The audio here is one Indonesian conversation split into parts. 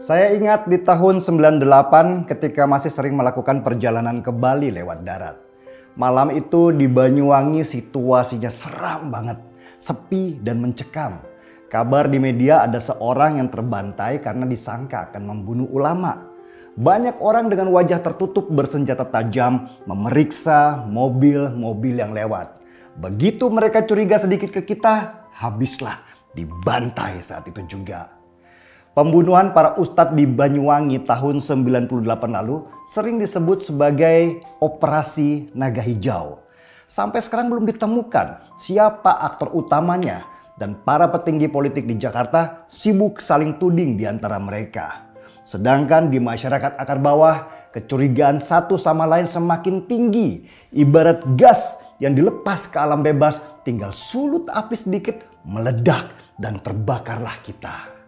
Saya ingat di tahun 98 ketika masih sering melakukan perjalanan ke Bali lewat darat. Malam itu di Banyuwangi situasinya seram banget, sepi dan mencekam. Kabar di media ada seorang yang terbantai karena disangka akan membunuh ulama. Banyak orang dengan wajah tertutup bersenjata tajam memeriksa mobil-mobil yang lewat. Begitu mereka curiga sedikit ke kita, habislah dibantai saat itu juga. Pembunuhan para ustadz di Banyuwangi tahun 98 lalu sering disebut sebagai Operasi Naga Hijau. Sampai sekarang belum ditemukan siapa aktor utamanya dan para petinggi politik di Jakarta sibuk saling tuding di antara mereka. Sedangkan di masyarakat akar bawah, kecurigaan satu sama lain semakin tinggi. Ibarat gas yang dilepas ke alam bebas, tinggal sulut api sedikit, meledak dan terbakarlah kita.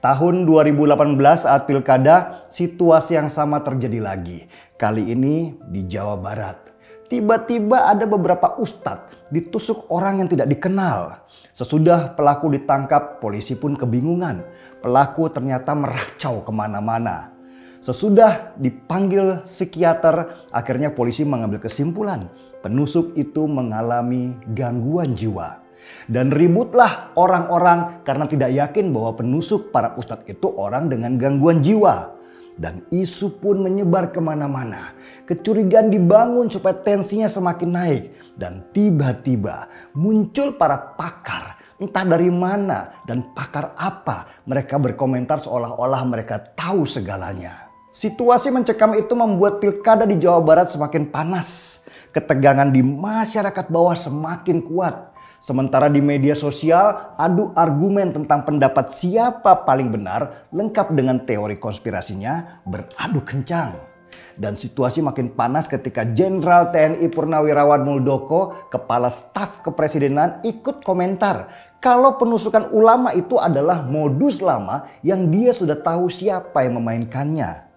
Tahun 2018 saat pilkada, situasi yang sama terjadi lagi. Kali ini di Jawa Barat. Tiba-tiba ada beberapa ustadz ditusuk orang yang tidak dikenal. Sesudah pelaku ditangkap, polisi pun kebingungan. Pelaku ternyata meracau ke mana-mana. Sesudah dipanggil psikiater, akhirnya polisi mengambil kesimpulan penusuk itu mengalami gangguan jiwa. Dan ributlah orang-orang karena tidak yakin bahwa penusuk para ustadz itu orang dengan gangguan jiwa. Dan isu pun menyebar ke mana-mana. Kecurigaan dibangun supaya tensinya semakin naik. Dan tiba-tiba muncul para pakar. Entah dari mana dan pakar apa. Mereka berkomentar seolah-olah mereka tahu segalanya. Situasi mencekam itu membuat pilkada di Jawa Barat semakin panas. Ketegangan di masyarakat bawah semakin kuat. Sementara di media sosial, adu argumen tentang pendapat siapa paling benar lengkap dengan teori konspirasinya beradu kencang. Dan situasi makin panas ketika Jenderal TNI Purnawirawan Muldoko, Kepala Staf Kepresidenan ikut komentar kalau penusukan ulama itu adalah modus lama yang dia sudah tahu siapa yang memainkannya.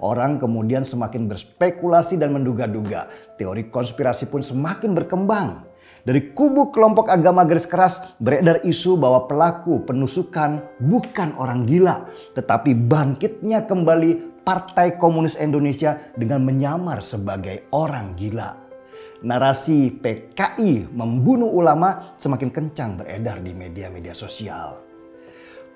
Orang kemudian semakin berspekulasi dan menduga-duga. Teori konspirasi pun semakin berkembang. Dari kubu kelompok agama garis keras beredar isu bahwa pelaku penusukan bukan orang gila, tetapi bangkitnya kembali Partai Komunis Indonesia dengan menyamar sebagai orang gila. Narasi PKI membunuh ulama semakin kencang beredar di media-media sosial.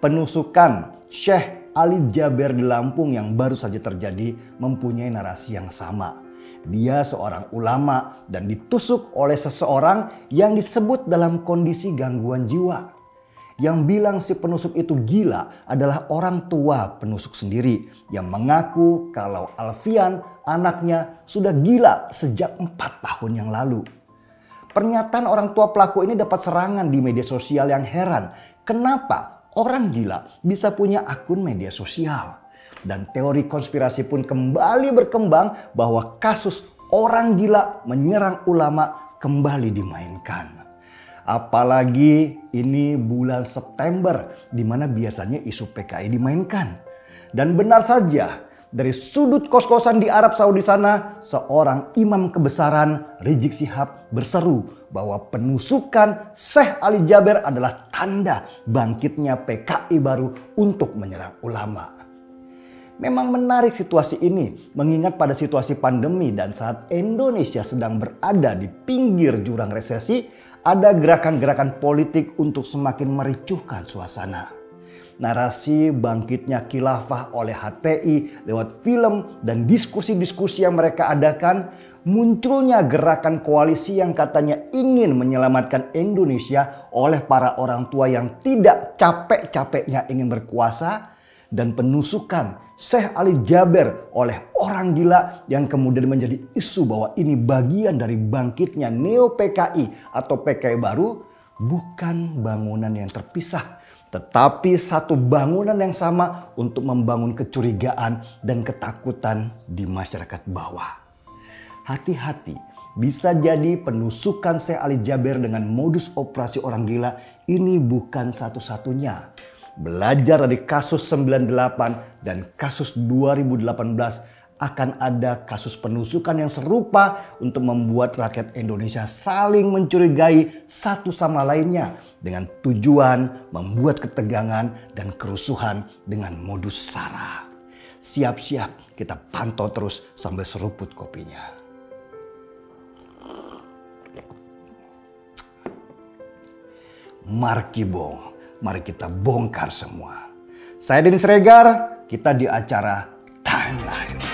Penusukan Syekh Ali Jaber di Lampung yang baru saja terjadi mempunyai narasi yang sama dia seorang ulama dan ditusuk oleh seseorang yang disebut dalam kondisi gangguan jiwa. Yang bilang si penusuk itu gila adalah orang tua penusuk sendiri yang mengaku kalau Alfian anaknya sudah gila sejak empat tahun yang lalu. Pernyataan orang tua pelaku ini dapat serangan di media sosial yang heran. Kenapa orang gila bisa punya akun media sosial? Dan teori konspirasi pun kembali berkembang bahwa kasus orang gila menyerang ulama kembali dimainkan. Apalagi ini bulan September di mana biasanya isu PKI dimainkan. Dan benar saja dari sudut kos-kosan di Arab Saudi sana, seorang imam kebesaran Rizik Sihab berseru bahwa penusukan Syekh Ali Jaber adalah tanda bangkitnya PKI baru untuk menyerang ulama. Memang menarik situasi ini mengingat pada situasi pandemi dan saat Indonesia sedang berada di pinggir jurang resesi, ada gerakan-gerakan politik untuk semakin mericuhkan suasana. Narasi bangkitnya khilafah oleh HTI lewat film dan diskusi-diskusi yang mereka adakan, munculnya gerakan koalisi yang katanya ingin menyelamatkan Indonesia oleh para orang tua yang tidak capek-capeknya ingin berkuasa, dan penusukan Syekh Ali Jaber oleh orang gila yang kemudian menjadi isu bahwa ini bagian dari bangkitnya Neo PKI atau PKI baru bukan bangunan yang terpisah tetapi satu bangunan yang sama untuk membangun kecurigaan dan ketakutan di masyarakat bawah. Hati-hati, bisa jadi penusukan Syekh Ali Jaber dengan modus operasi orang gila ini bukan satu-satunya belajar dari kasus 98 dan kasus 2018 akan ada kasus penusukan yang serupa untuk membuat rakyat Indonesia saling mencurigai satu sama lainnya dengan tujuan membuat ketegangan dan kerusuhan dengan modus SARA. Siap-siap kita pantau terus sambil seruput kopinya. Markibong, mari kita bongkar semua. Saya Denis Regar, kita di acara Timeline.